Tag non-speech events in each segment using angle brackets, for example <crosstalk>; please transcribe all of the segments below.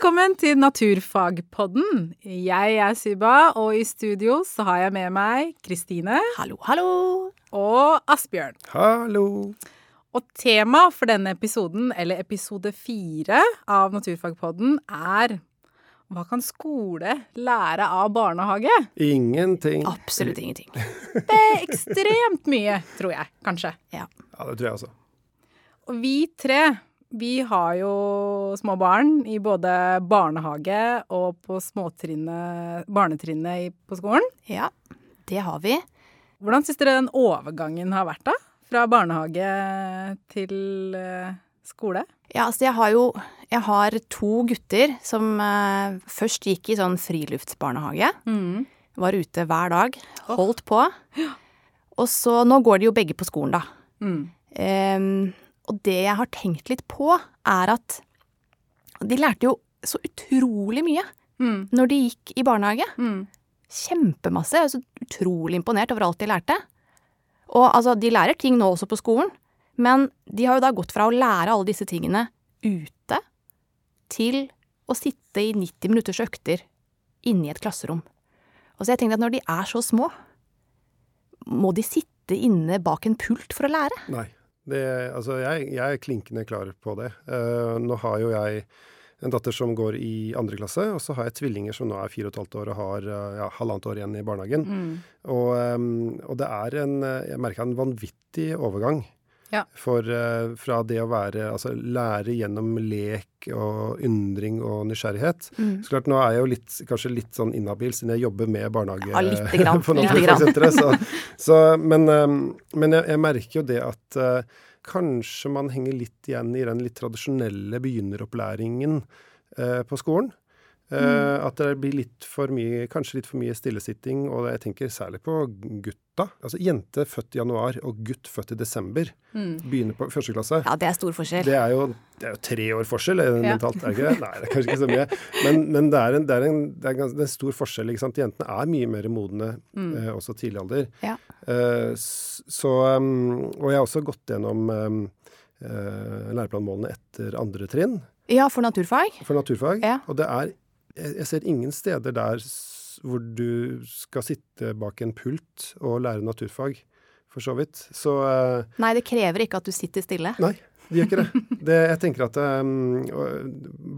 Velkommen til Naturfagpodden. Jeg er Syba, og i studio så har jeg med meg Kristine. Hallo, hallo. Og Asbjørn. Hallo. Og tema for denne episoden, eller episode fire av Naturfagpodden, er hva kan skole lære av barnehage? Ingenting. Absolutt ingenting. <laughs> Det er ekstremt mye, tror jeg, kanskje. Ja. Ja, det tror jeg også. Og vi tre, vi har jo små barn i både barnehage og på barnetrinnet på skolen. ja, det har vi. Hvordan syns dere den overgangen har vært, da? Fra barnehage til eh, skole? Ja, altså jeg har jo Jeg har to gutter som uh, først gikk i sånn friluftsbarnehage. Var ute hver dag. Holdt på. Og så Nå går de jo begge på skolen, da. Mm. Ehm, og det jeg har tenkt litt på, er at de lærte jo så utrolig mye Mm. når de gikk i barnehage. Mm. Kjempemasse. Jeg er så utrolig imponert over alt de lærte. Og altså, de lærer ting nå også på skolen, men de har jo da gått fra å lære alle disse tingene ute til å sitte i 90 minutters økter inne i et klasserom. Og så jeg tenkte at når de er så små, må de sitte inne bak en pult for å lære? Nei. Det, altså, jeg, jeg er klinkende klar på det. Uh, nå har jo jeg en datter som går i andre klasse, og så har jeg tvillinger som nå er fire og et halvt år og har eh, ja, halvannet år igjen i barnehagen. Mm. Og, um, og det er en Jeg merka en vanvittig overgang. Ja. For uh, fra det å være Altså lære gjennom lek og undring og nysgjerrighet. Så klart, nå er jeg jo litt, kanskje litt sånn inhabil siden jeg jobber med barnehage Ja, lite grann, <laughs> på lite Naturfagsenteret. Så, så, men um, men jeg, jeg merker jo det at uh, kanskje man henger litt igjen i den litt tradisjonelle begynneropplæringen uh, på skolen. Eh, At det blir litt for mye, kanskje litt for mye stillesitting, og jeg tenker særlig på gutta. Altså jente født i januar og gutt født i desember begynner på første klasse. Ja, det er stor forskjell. Det er, jo, det er jo tre år forskjell Ja. mentalt, er det ikke det? Nei, det er kanskje ikke så mye. Men, men det, er en, det, er en, det, er en, det er en stor forskjell. ikke sant? Jentene er mye mer modne eh, også tidlig alder. Ja. Eh, så, um, og jeg har også gått gjennom um, eh, læreplanmålene etter andre trinn Ja, for naturfag. for naturfag. Ja. Og det er jeg, ser ingen steder der hvor du skal sitte bak en pult og lære naturfag, for så vidt. Så eh, Nei, det krever ikke at du sitter stille. Nei, det gjør ikke det. <laughs> det jeg tenker at um,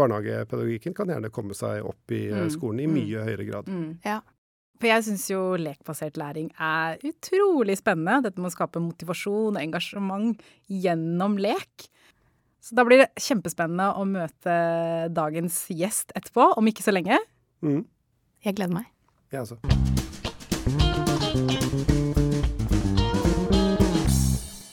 barnehagepedagogikken kan gjerne komme seg opp i eh, Mm, skolen i mm. mye høyere grad. Ja. For jeg syns jo lekbasert læring er utrolig spennende. Dette med å skape motivasjon og engasjement gjennom lek. Så da blir det kjempespennende å møte dagens gjest etterpå, om ikke så lenge. Mm. Jeg gleder meg. Ja, også.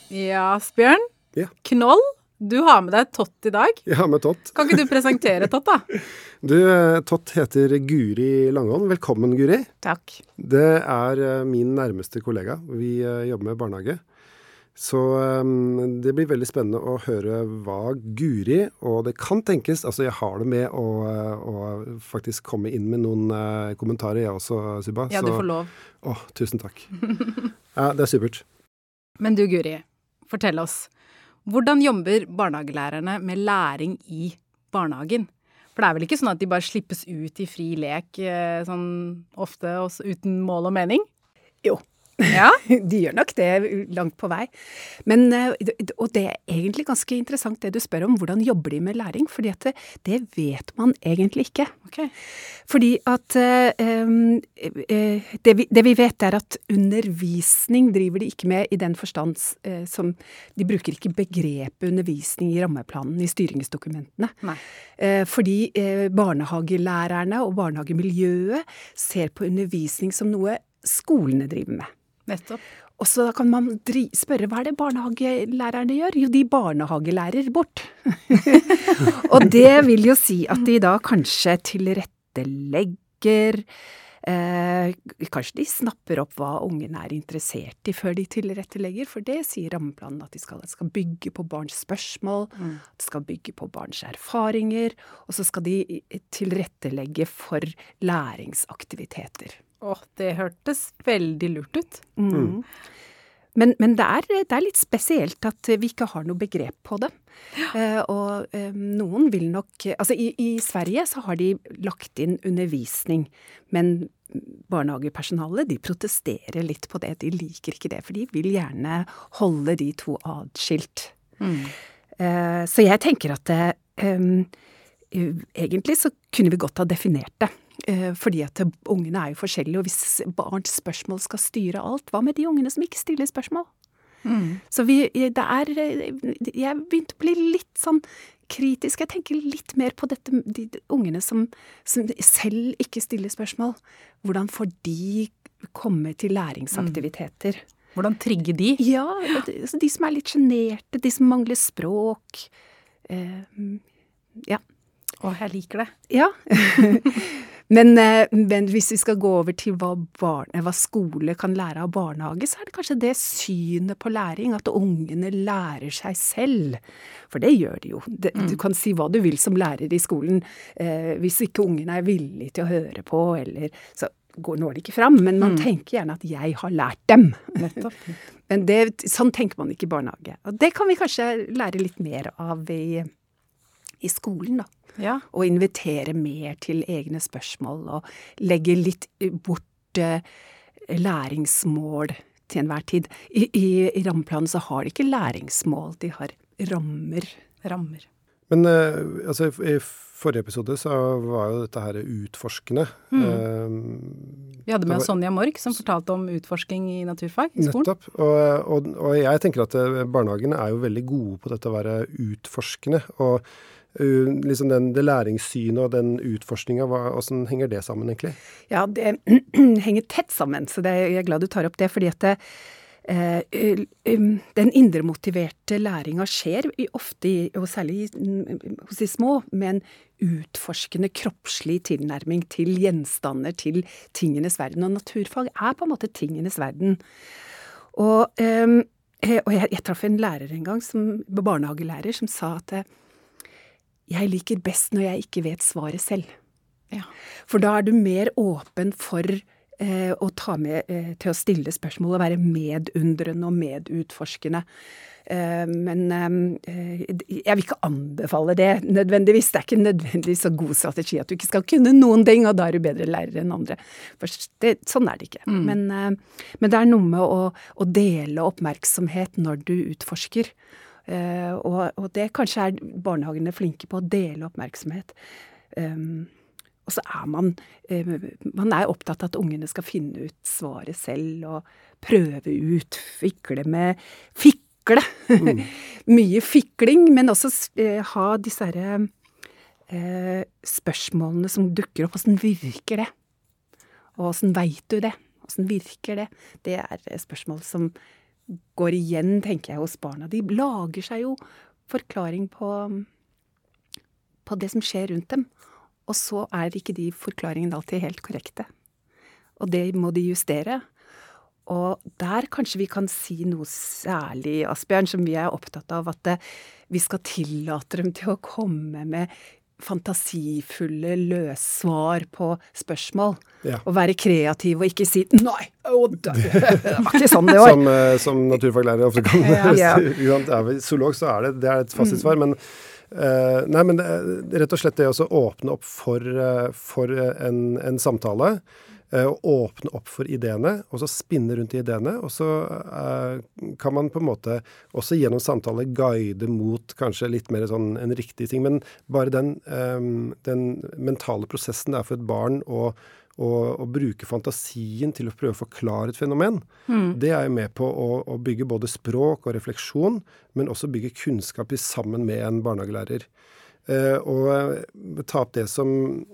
Ja, Asbjørn. Ja. Knoll, du har med deg Tott i dag. Jeg har med Tott. Kan ikke du presentere Tott, da? <laughs> Du, eh, Tott heter Guri Langholm. Velkommen, Guri. Takk. Det er eh, min nærmeste kollega. Vi eh, jobber med barnehage. Så eh, det blir veldig spennende å høre hva Guri Og det kan tenkes Altså, jeg har det med å, eh, å faktisk komme inn med noen eh, kommentarer, jeg også, Suba. Ja, du får lov. Å, tusen takk. <laughs> Ja, det er supert. Men du, Guri, fortell oss. Hvordan jobber barnehagelærerne med læring i barnehagen? For det er vel ikke sånn at de bare slippes ut i fri lek eh, sånn ofte også uten mål og mening? Jo, Ja? <laughs> de gjør nok det langt på vei. Men, eh, og det er egentlig ganske interessant det du spør om, hvordan jobber de med læring? Fordi at det, det vet man egentlig ikke. Okay. Fordi at eh, eh, det, vi, det vi vet er at undervisning driver de ikke med i den forstand eh, som De bruker ikke begrepet undervisning i rammeplanen i styringsdokumentene. Eh, fordi eh, barnehagelærerne og barnehagemiljøet ser på undervisning som noe skolene driver med. Nettopp. Og så kan man spørre hva er det barnehagelærerne gjør? Jo, de barnehagelærer bort. <laughs> og det vil jo si at de da kanskje tilrettelegger eh, Kanskje de snapper opp hva ungene er interessert i før de tilrettelegger, for det sier rammeplanen at de skal, skal bygge på barns spørsmål, det skal bygge på barns erfaringer, og så skal de tilrettelegge for læringsaktiviteter. Å, det hørtes veldig lurt ut. Mm. men, men det, er, det, er, litt spesielt at vi ikke har noe begrep på det. Uh, og eh, noen vil nok Altså i, i, Sverige så har de lagt inn undervisning, men barnehagepersonalet de protesterer litt på det. De liker ikke det, for de vil gjerne holde de to atskilt. Mm. Uh, så jeg tenker at det, um, egentlig så kunne vi godt ha definert det. Eh, fordi at ungene er jo forskjellige, og hvis barns spørsmål skal styre alt, hva med de ungene som ikke stiller spørsmål? Mm. Så vi, det er Jeg begynte å bli litt sånn kritisk. Jeg tenker litt mer på dette, de, ungene som, som, selv ikke stiller spørsmål. Hvordan får de komme til læringsaktiviteter? Mm. Hvordan trigge de? Ja, de som er litt sjenerte, de som mangler språk. Eh, ja. Å, jeg liker det. Ja. <laughs> men, eh, men, hvis vi skal gå over til hva, barn, hva, skole kan lære av barnehage, så er det kanskje det synet på læring, at ungene lærer seg selv. For det gjør de jo. Det, mm. Du kan si hva du vil som lærer i skolen. Eh, hvis ikke ungene er villige til å høre på, eller så går, når det ikke fram. Men man mm. tenker gjerne at 'jeg har lært dem'. <laughs> men det, sånn tenker man ikke i barnehage. Og det kan vi kanskje lære litt mer av i, i skolen, da. Ja. Og invitere mer til egne spørsmål, og legge litt bort eh, læringsmål til enhver tid. I, i, i rammeplanen så har de ikke læringsmål, de har rammer. Rammer. Men uh, altså, i forrige episode så var jo dette her utforskende. Mm. Uh, Vi hadde med oss Sonja Mork som fortalte om utforsking i naturfag i skolen. Nettopp. Og, og, og jeg tenker at barnehagene er jo veldig gode på dette å være utforskende. og liksom den, det læringssynet og den utforskninga, hvordan henger det sammen, egentlig? Ja, det <clears throat> henger tett sammen, så det, jeg er glad du tar opp det. fordi at det, eh, den indremotiverte læringa skjer ofte, og særlig hos de små, med en utforskende kroppslig tilnærming til gjenstander, til tingenes verden. Og naturfag er på en måte tingenes verden. Og, og jeg, jeg traff en lærer en gang, som, barnehagelærer, som sa at jeg liker best når jeg ikke vet svaret selv. Ja. For da er du mer åpen for eh, å ta med eh, til å stille spørsmål og være medundrende og medutforskende. Eh, men eh, jeg vil ikke anbefale det nødvendigvis. Det er ikke nødvendigvis så god strategi at du ikke skal kunne noen ting, og da er du bedre lærer enn andre. Det, sånn er det ikke. Mm. Men, eh, men, det er noe med å, å dele oppmerksomhet når du utforsker. Uh, og, og, det kanskje er barnehagene flinke på å dele oppmerksomhet. Um, og så er man uh, Man er opptatt av at ungene skal finne ut svaret selv og prøve ut, fikle med Fikle! Mm. <laughs> Mye fikling, men også uh, ha disse herre spørsmålene som dukker opp. Åssen virker det? Og åssen veit du det? Åssen virker det? Det er spørsmål som går igjen, tenker jeg, hos barna. De lager seg jo forklaring på, på det som skjer rundt dem. Og så er ikke de forklaringene alltid helt korrekte. Og det må de justere. Og der kanskje vi kan si noe særlig, Asbjørn, som vi er opptatt av, at vi skal tillate dem til å komme med fantasifulle løssvar på spørsmål. Ja. Og være kreativ og ikke si 'nei', å, det, var ikke sånn det var. som, uh, som naturfaglærer ofte kan ja. <laughs> Er zoolog, så er det, det er et fasitsvar. Mm. Men, uh, nei, men det, rett og slett det å åpne opp for, uh, for en, en samtale. Eh, å åpne opp for ideene, og så spinne rundt i ideene. Og så eh, kan man på en måte også gjennom samtale guide mot kanskje litt mer sånn en riktig ting. Men bare den, eh, den mentale prosessen det er for et barn å å, bruke fantasien til å prøve å forklare et fenomen, mm. det er jo med på å, å, bygge både språk og refleksjon, men også bygge kunnskap sammen med en barnehagelærer. Uh, og uh, ta opp det som,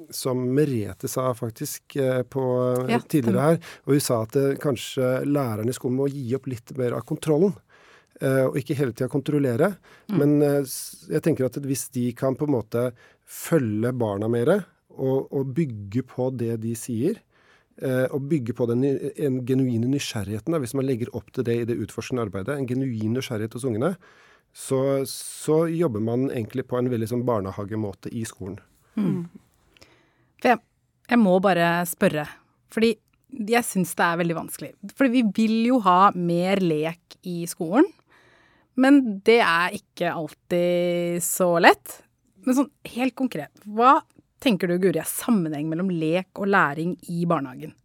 som Merete sa faktisk uh, på, ja, tidligere her. Og hun sa at kanskje lærerne i skolen må gi opp litt mer av kontrollen. og ikke hele tida kontrollere. Mm. Men jeg tenker at hvis de kan på en måte følge barna mer og, og bygge på det de sier, og bygge på den en genuine nysgjerrigheten, hvis man legger opp til det i det utforskende arbeidet, en genuin nysgjerrighet hos ungene, så, så, jobber man egentlig på en veldig sånn barnehagemåte i skolen. Mm. Jeg, jeg, må bare spørre, fordi jeg syns det er veldig vanskelig. For vi vil jo ha mer lek i skolen. Men det er ikke alltid så lett. Men sånn helt konkret, hva tenker du Guri er sammenheng mellom lek og læring i barnehagen?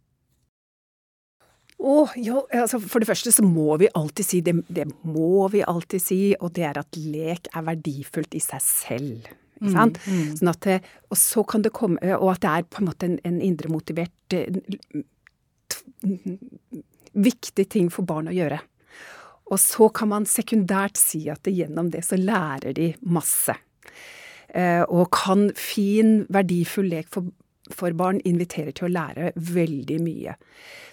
Å, jo, altså For det første så må vi alltid si, det, det må vi alltid si, og det er at lek er verdifullt i seg selv. Ikke sant? Mm, mm. Sånn at, det- og så kan det komme, og at det er på en måte en, en indremotivert eh, viktig ting for barn å gjøre. Og så kan man sekundært si at det, gjennom det så lærer de masse. Eh, og kan fin, verdifull lek for, for barn inviterer til å lære veldig mye.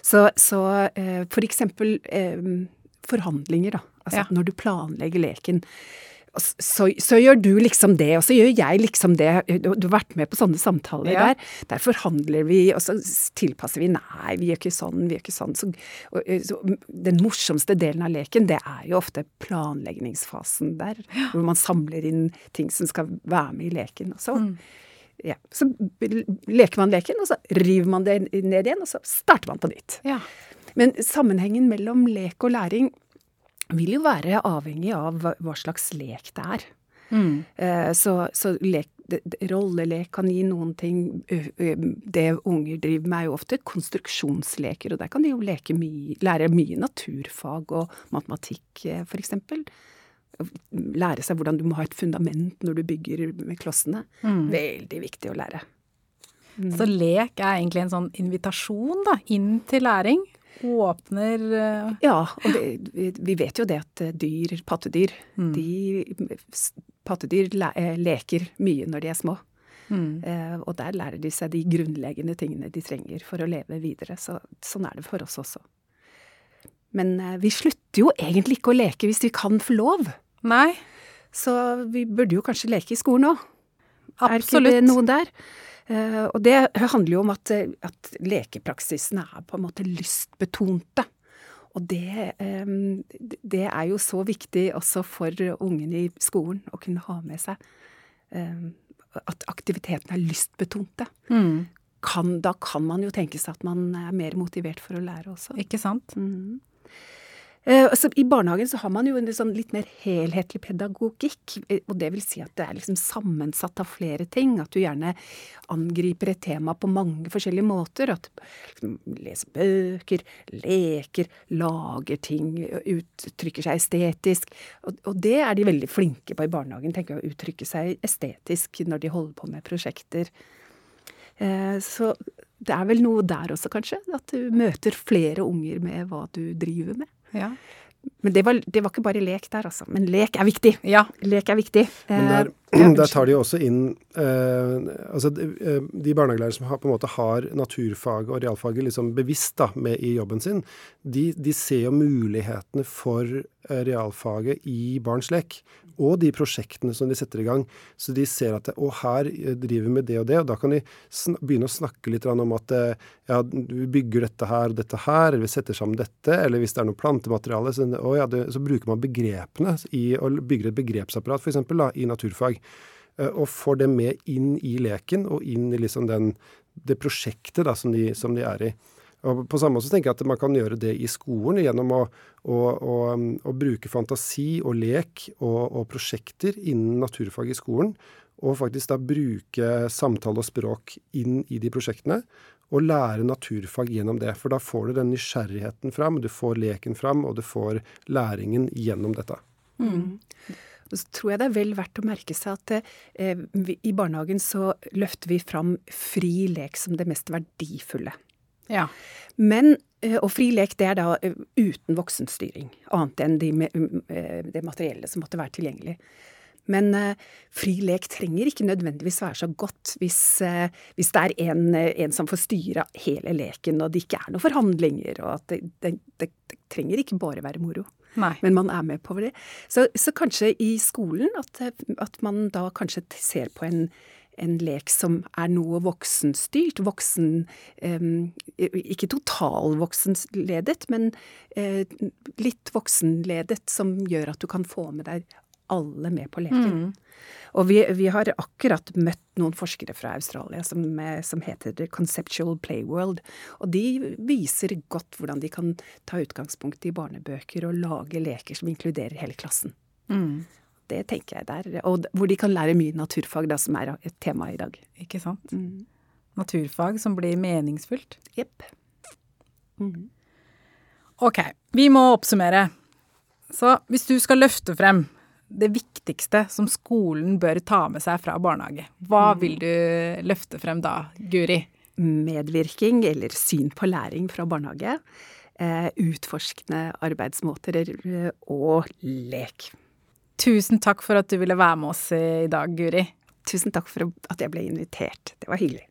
Så, så eh, for eksempel eh, forhandlinger, da. Altså Ja. når du planlegger leken. Så, så gjør du liksom det, og så gjør jeg liksom det. Du, du har vært med på sånne samtaler Ja. der. Der forhandler vi, og så tilpasser vi. Nei, vi gjør ikke sånn, vi gjør ikke sånn. Så, og, eh, så, den morsomste delen av leken, det er jo ofte planleggingsfasen der. Hvor man samler inn ting som skal være med i leken. Og så, ja, så leker man leken, og så river man det ned igjen, og så starter man på nytt. Ja. Men sammenhengen mellom lek og læring vil jo være avhengig av hva, slags lek det er. Mm. Eh, Så, så lek, rollelek kan gi noen ting. Ø- ø, Det unger driver med er jo ofte konstruksjonsleker, og der kan de jo leke mye, lære mye naturfag og matematikk, f.eks. for eksempel. Lære seg hvordan du må ha et fundament når du bygger med klossene. Veldig viktig å lære. Så lek er egentlig en sånn invitasjon da, inn til læring. Åpner uh... Ja, og det, vi- vet jo det at eh, dyr, pattedyr, de Pattedyr le, eh, leker mye når de er små. Eh, og der lærer de seg de grunnleggende tingene de trenger for å leve videre. Så, sånn er det for oss også. Men uh, vi slutter jo egentlig ikke å leke hvis vi kan få lov. Nei, Så vi burde jo kanskje leke i skolen òg. Er ikke det noe der? Eh, og det handler jo om at, eh, at lekepraksisene er på en måte lystbetonte. Og det, eh, det er jo så viktig også for ungene i skolen å kunne ha med seg at aktivitetene er lystbetonte. Mm. Kan, da kan man jo tenke seg at man er mer motivert for å lære også. Ikke sant? Mhm. Eh, altså, I barnehagen så har man jo en sånn litt mer helhetlig pedagogikk. eh, Og det vil si at det er liksom sammensatt av flere ting. At du gjerne angriper et tema på mange forskjellige måter. At du liksom, leser bøker, leker, lager ting, uttrykker seg estetisk. Og, og det er de veldig flinke på i barnehagen, tenker jeg, å uttrykke seg estetisk når de holder på med prosjekter. Eh, Så det er vel noe der også, kanskje. At du møter flere unger med hva du driver med. Ja. Men det var, det var ikke bare lek der, altså. Men lek er viktig. ja. Lek er viktig. Men der, <clears throat> Eh, der tar de jo også inn eh, altså de, eh, de barnehagelærere som har, på en måte har naturfag og realfaget liksom bevisst da, med i jobben sin, de, de ser jo mulighetene for eh, realfaget i barns lek. Og de prosjektene som de setter i gang. Så de ser at å, her driver vi med det og det. Og da kan de begynne å snakke litt om at eh, ja, vi bygger dette her og dette her, eller vi setter sammen dette. Eller hvis det er noe plantemateriale, så, ja, det, så bruker man begrepene i, å bygge et begrepsapparat f.eks. i naturfag. Eh, Og får det med inn i leken og inn i liksom den, det prosjektet da, som, de, som de er i. Og på samme måte tenker jeg at man kan gjøre det i skolen gjennom å, å, å, å bruke fantasi og lek og, og prosjekter innen naturfag i skolen. Og faktisk da bruke samtale og språk inn i de prosjektene. Og lære naturfag gjennom det. For da får du den nysgjerrigheten fram, du får leken fram, og du får læringen gjennom dette. Og så tror jeg det er vel verdt å merke seg at eh, vi, i barnehagen så løfter vi fram fri lek som det mest verdifulle. Ja. Men, eh, og fri lek det er da eh, uten voksenstyring, annet enn de, eh, det materielle som måtte være tilgjengelig. Men fri lek trenger ikke nødvendigvis være så godt hvis, hvis det er en, en som får styre hele leken, og det ikke er noen forhandlinger, og at det, det, det, det trenger ikke bare være moro. Nei. Men man er med på det. Så, så kanskje i skolen at, at man da kanskje ser på en, en lek som er noe voksenstyrt. Voksen Ikke totalvoksenledet, men eh, litt voksenledet, som gjør at du kan få med deg alle med på leken. Og vi, vi har akkurat møtt noen forskere fra Australia som, eh, som heter The Conceptual Playworld. Og de viser godt hvordan de kan ta utgangspunkt i barnebøker og lage leker som inkluderer hele klassen. Det tenker jeg der. Og hvor de kan lære mye naturfag, da, som er et tema i dag. Ikke sant? Naturfag som blir meningsfullt. Jepp. Ok, vi må oppsummere. Så hvis du skal løfte frem det viktigste som skolen bør ta med seg fra barnehage, hva vil du løfte frem da, Guri? Medvirking eller syn på læring fra barnehage. Eh, utforskende arbeidsmåter eh, og lek. Tusen takk for at du ville være med oss i dag, Guri. Tusen takk for at jeg ble invitert. Det var hyggelig.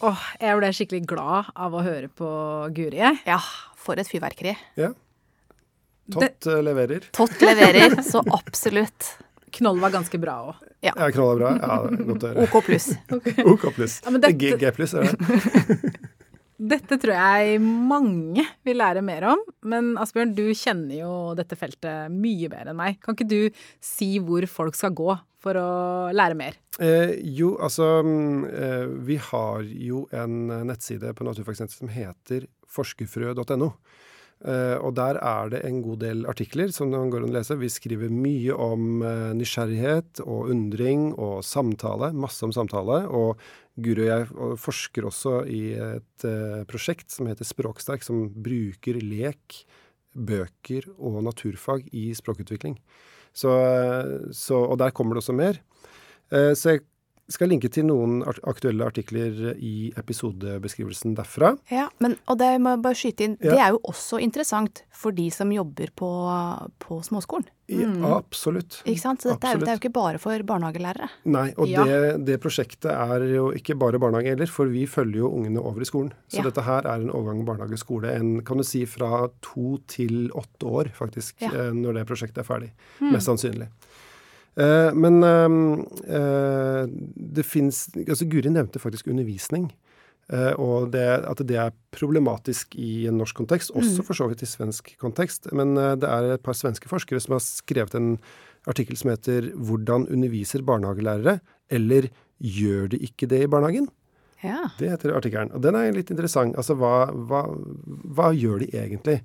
Åh, jeg ble skikkelig glad av å høre på Guri. Ja, for et fyrverkeri. Ja. Tott det, leverer. Tott leverer, så absolutt. Knoll var ganske bra òg. Ja, knolla bra. Ja, godt å høre. OK pluss. OK pluss. Ja, dette- G, G pluss, er det? <laughs> Dette tror jeg mange vil lære mer om. Men Asbjørn, du kjenner jo dette feltet mye bedre enn meg. Kan ikke du si hvor folk skal gå for å lære mer? Eh, jo, altså mm, eh, Vi har jo en eh, nettside på Naturfagsenteret som heter forskerfrø.no. Eh, og der er det en god del artikler som man går an å lese. Vi skriver mye om eh, nysgjerrighet og undring og samtale. Masse om samtale. Og Guri og jeg forsker også i et eh, prosjekt som heter Språksterk, som bruker lek, bøker og naturfag i språkutvikling. Så, så, og der kommer det også mer. Så jeg skal linke til noen art- aktuelle artikler i episodebeskrivelsen derfra. Ja, men, og det må jeg bare skyte inn, Ja. det er jo også interessant for de som jobber på, på småskolen. I, Absolutt. Ikke sant? Så dette jo- er jo ikke bare for barnehagelærere. Nei, og Ja. det, det prosjektet er jo ikke bare barnehage heller, for vi følger jo ungene over i skolen. Så Ja. dette her er en overgang barnehage-skole. En kan du si fra to til åtte år, faktisk, Ja. eh, når det prosjektet er ferdig. Mest sannsynlig. Eh, men eh, eh, det fins altså Guri nevnte faktisk undervisning. Eh, og det, at det er problematisk i en norsk kontekst, også for så vidt i svensk kontekst. Men det er et par svenske forskere som har skrevet en artikkel som heter 'Hvordan underviser barnehagelærere?' eller 'Gjør de ikke det i barnehagen?' Ja. Det heter artikkelen. Og den er litt interessant. Altså, hva, hva, hva gjør de egentlig?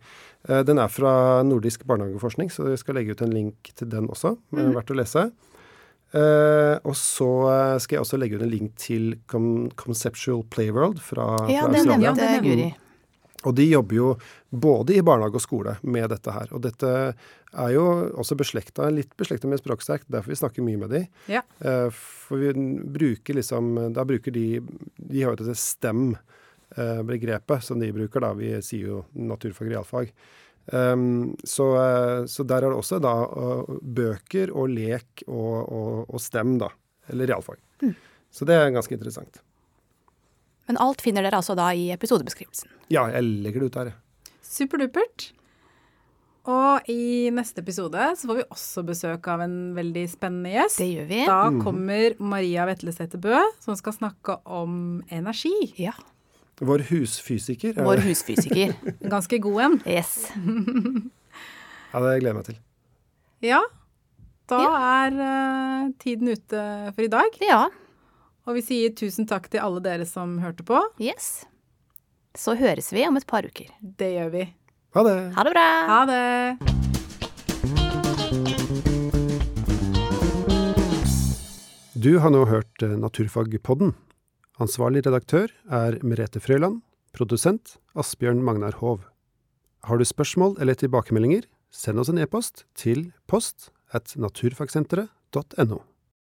Eh, Den er fra Nordisk barnehageforskning, så jeg skal legge ut en link til den også. Mm. Verdt å lese. Eh, og så eh, skal jeg også legge ut en link til Con Conceptual Playworld fra, Ja, fra det den nevnte Guri. Og de jobber jo både i barnehage og skole med dette her. Og dette er jo også beslekta, litt beslekta med Språksterkt, derfor vi snakker mye med de. Ja. Eh, For vi bruker liksom Da bruker de De har jo dette STEM-begrepet som de bruker, da. Vi sier jo naturfag og realfag. Um, så, eh, så der er det også da eh, bøker og lek og, og, og STEM, da. Eller realfag. Så det er ganske interessant. Men alt finner dere altså da i episodebeskrivelsen. Ja, jeg legger det ut der, jeg. Superdupert. Og i neste episode så får vi også besøk av en veldig spennende gjest. Det gjør vi. Da kommer Maria Vetlesæter Bø, som skal snakke om energi. Ja. Vår husfysiker. er Vår husfysiker. En <laughs> ganske god en. Yes. <laughs> Ja, det gleder jeg meg til. Ja. Da er uh, tiden ute for i dag. Ja. Og vi sier tusen takk til alle dere som hørte på. Yes. Så høres vi om et par uker. Det gjør vi. Ha det! Ha det bra! Ha det! Du har nå hørt eh, Naturfagpodden. Ansvarlig redaktør er Merete Frøyland. Produsent Asbjørn Magnar Hov. Har du spørsmål eller tilbakemeldinger, send oss en e-post til post at naturfagsenteret.no.